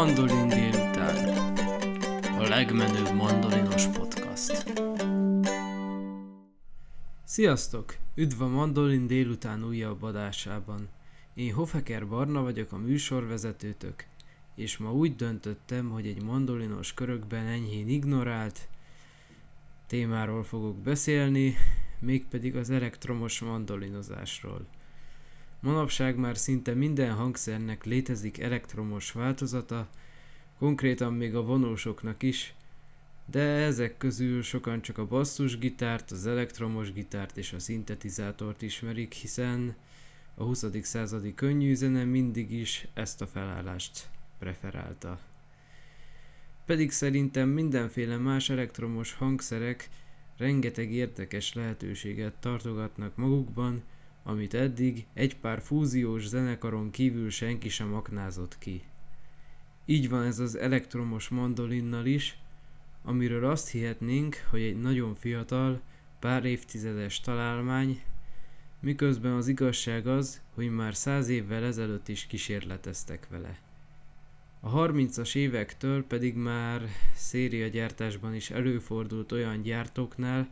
Mandolin délután. A legmenőbb mandolinos podcast. Sziasztok! Üdv a Mandolin délután újabb adásában. Én Hofeker Barna vagyok a műsorvezetőtök, és ma úgy döntöttem, hogy egy mandolinos körökben enyhén ignorált témáról fogok beszélni, mégpedig az elektromos mandolinozásról. Manapság már szinte minden hangszernek létezik elektromos változata, konkrétan még a vonósoknak is, de ezek közül sokan csak a basszusgitárt, az elektromos gitárt és a szintetizátort ismerik, hiszen a 20. századi könnyű zene mindig is ezt a felállást preferálta. Pedig szerintem mindenféle más elektromos hangszerek rengeteg érdekes lehetőséget tartogatnak magukban, amit eddig egy pár fúziós zenekaron kívül senki sem aknázott ki. Így van ez az elektromos mandolinnal is, amiről azt hihetnénk, hogy egy nagyon fiatal, pár évtizedes találmány, miközben az igazság az, hogy már száz évvel ezelőtt is kísérleteztek vele. A 30-as évektől pedig már szériagyártásban is előfordult olyan gyártóknál,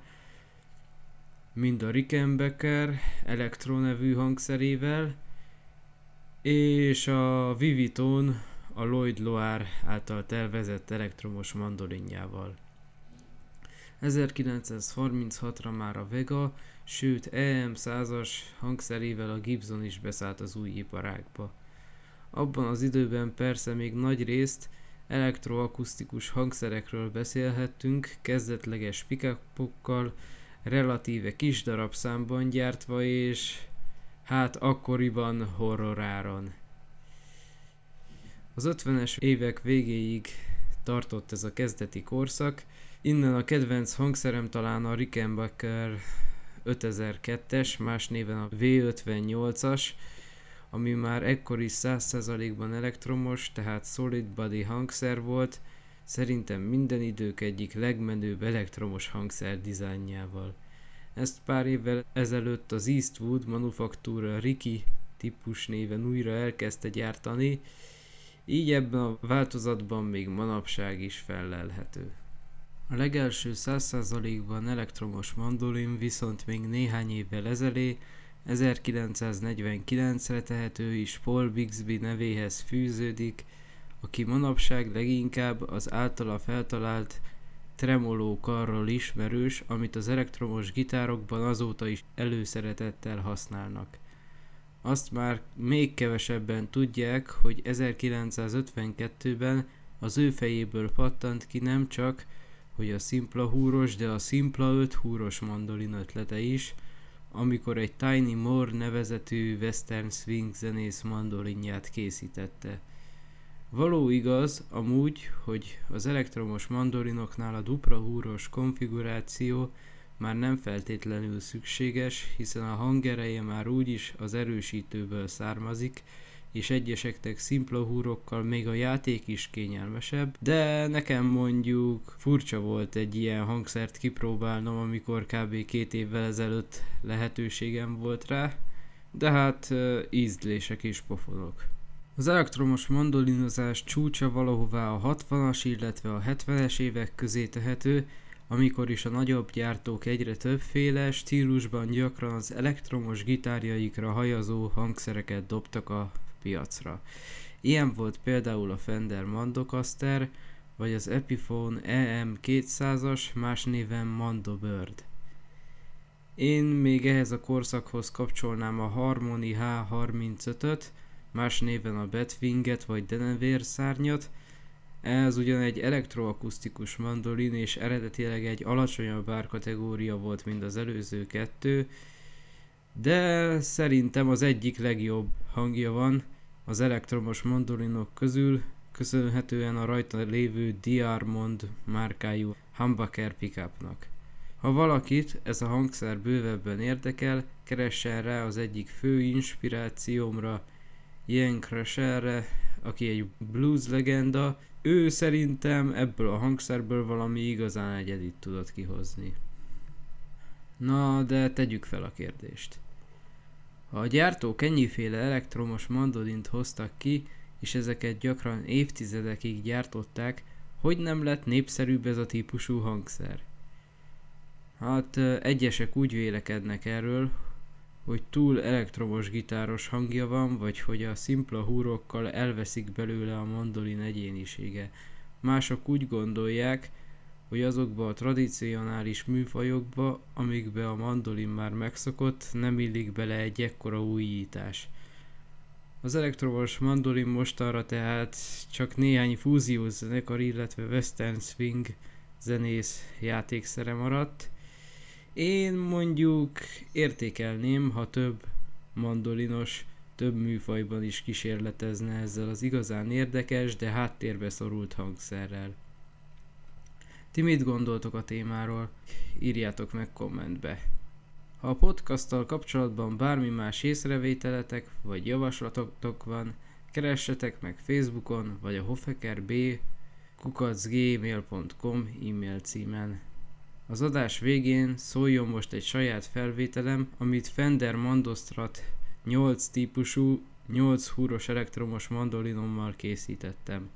mind a Rickenbacker Electro nevű hangszerével, és a Viviton a Lloyd Loire által tervezett elektromos mandolinjával. 1936-ra már a Vega, sőt EM100-as hangszerével a Gibson is beszállt az új iparágba. Abban az időben persze még nagy részt elektroakusztikus hangszerekről beszélhettünk, kezdetleges pickupokkal, relatíve kis darabszámban gyártva, és hát akkoriban horroráron. Az 50-es évek végéig tartott ez a kezdeti korszak, innen a kedvenc hangszerem talán a Rickenbacker 5002-es, más néven a V58-as, ami már ekkor is 100%-ban elektromos, tehát solid body hangszer volt, szerintem minden idők egyik legmenőbb elektromos hangszer dizájnjával. Ezt pár évvel ezelőtt az Eastwood manufaktúra Ricky típus néven újra elkezdte gyártani, így ebben a változatban még manapság is fellelhető. A legelső 100%-ban elektromos mandolin viszont még néhány évvel ezelé 1949-re tehető is Paul Bixby nevéhez fűződik, aki manapság leginkább az általa feltalált tremoló karról ismerős, amit az elektromos gitárokban azóta is előszeretettel használnak. Azt már még kevesebben tudják, hogy 1952-ben az ő fejéből pattant ki nem csak, hogy a szimpla húros, de a szimpla 5 húros mandolin ötlete is, amikor egy Tiny Moore nevezetű western swing zenész mandolinját készítette. Való igaz, amúgy, hogy az elektromos mandolinoknál a dupla húros konfiguráció már nem feltétlenül szükséges, hiszen a hangereje már úgyis az erősítőből származik, és egyeseknek szimpla húrokkal még a játék is kényelmesebb, de nekem mondjuk furcsa volt egy ilyen hangszert kipróbálnom, amikor kb. két évvel ezelőtt lehetőségem volt rá, de hát ízlések és pofonok. Az elektromos mandolinozás csúcsa valahová a 60-as, illetve a 70-es évek közé tehető, amikor is a nagyobb gyártók egyre többféle stílusban gyakran az elektromos gitárjaikra hajazó hangszereket dobtak a piacra. Ilyen volt például a Fender Mandocaster, vagy az Epiphone EM200-as, más néven Mando Bird. Én még ehhez a korszakhoz kapcsolnám a Harmony H35-öt, más néven a Batwinget vagy Denver szárnyat. Ez ugyan egy elektroakusztikus mandolin, és eredetileg egy alacsonyabb árkategória volt, mint az előző kettő, de szerintem az egyik legjobb hangja van az elektromos mandolinok közül, köszönhetően a rajta lévő Diarmond márkájú humbucker pickupnak. Ha valakit ez a hangszer bővebben érdekel, keressen rá az egyik fő inspirációmra, Ian Crusherre, aki egy blues legenda, ő szerintem ebből a hangszerből valami igazán egyedit tudott kihozni. Na, de tegyük fel a kérdést. Ha a gyártók ennyiféle elektromos mandolint hoztak ki, és ezeket gyakran évtizedekig gyártották, hogy nem lett népszerűbb ez a típusú hangszer. Hát egyesek úgy vélekednek erről, hogy túl elektromos gitáros hangja van, vagy hogy a szimpla húrokkal elveszik belőle a mandolin egyénisége. Mások úgy gondolják, hogy azokba a tradicionális műfajokba, amikbe a mandolin már megszokott, nem illik bele egy ekkora újítás. Az elektromos mandolin mostanra tehát csak néhány fúziós zenekar, illetve western swing zenész játékszere maradt. Én mondjuk értékelném, ha több mandolinos több műfajban is kísérletezne ezzel az igazán érdekes, de háttérbe szorult hangszerrel. Ti mit gondoltok a témáról? Írjátok meg kommentbe. Ha a podcasttal kapcsolatban bármi más észrevételetek vagy javaslatotok van, keressetek meg Facebookon vagy a hofekerb kukacgmail.com e-mail címen. Az adás végén szóljon most egy saját felvételem, amit Fender Mandostrat 8 típusú, 8 húros elektromos mandolinommal készítettem.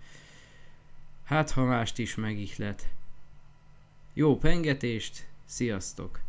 Hát ha mást is megihlet. Jó pengetést, sziasztok!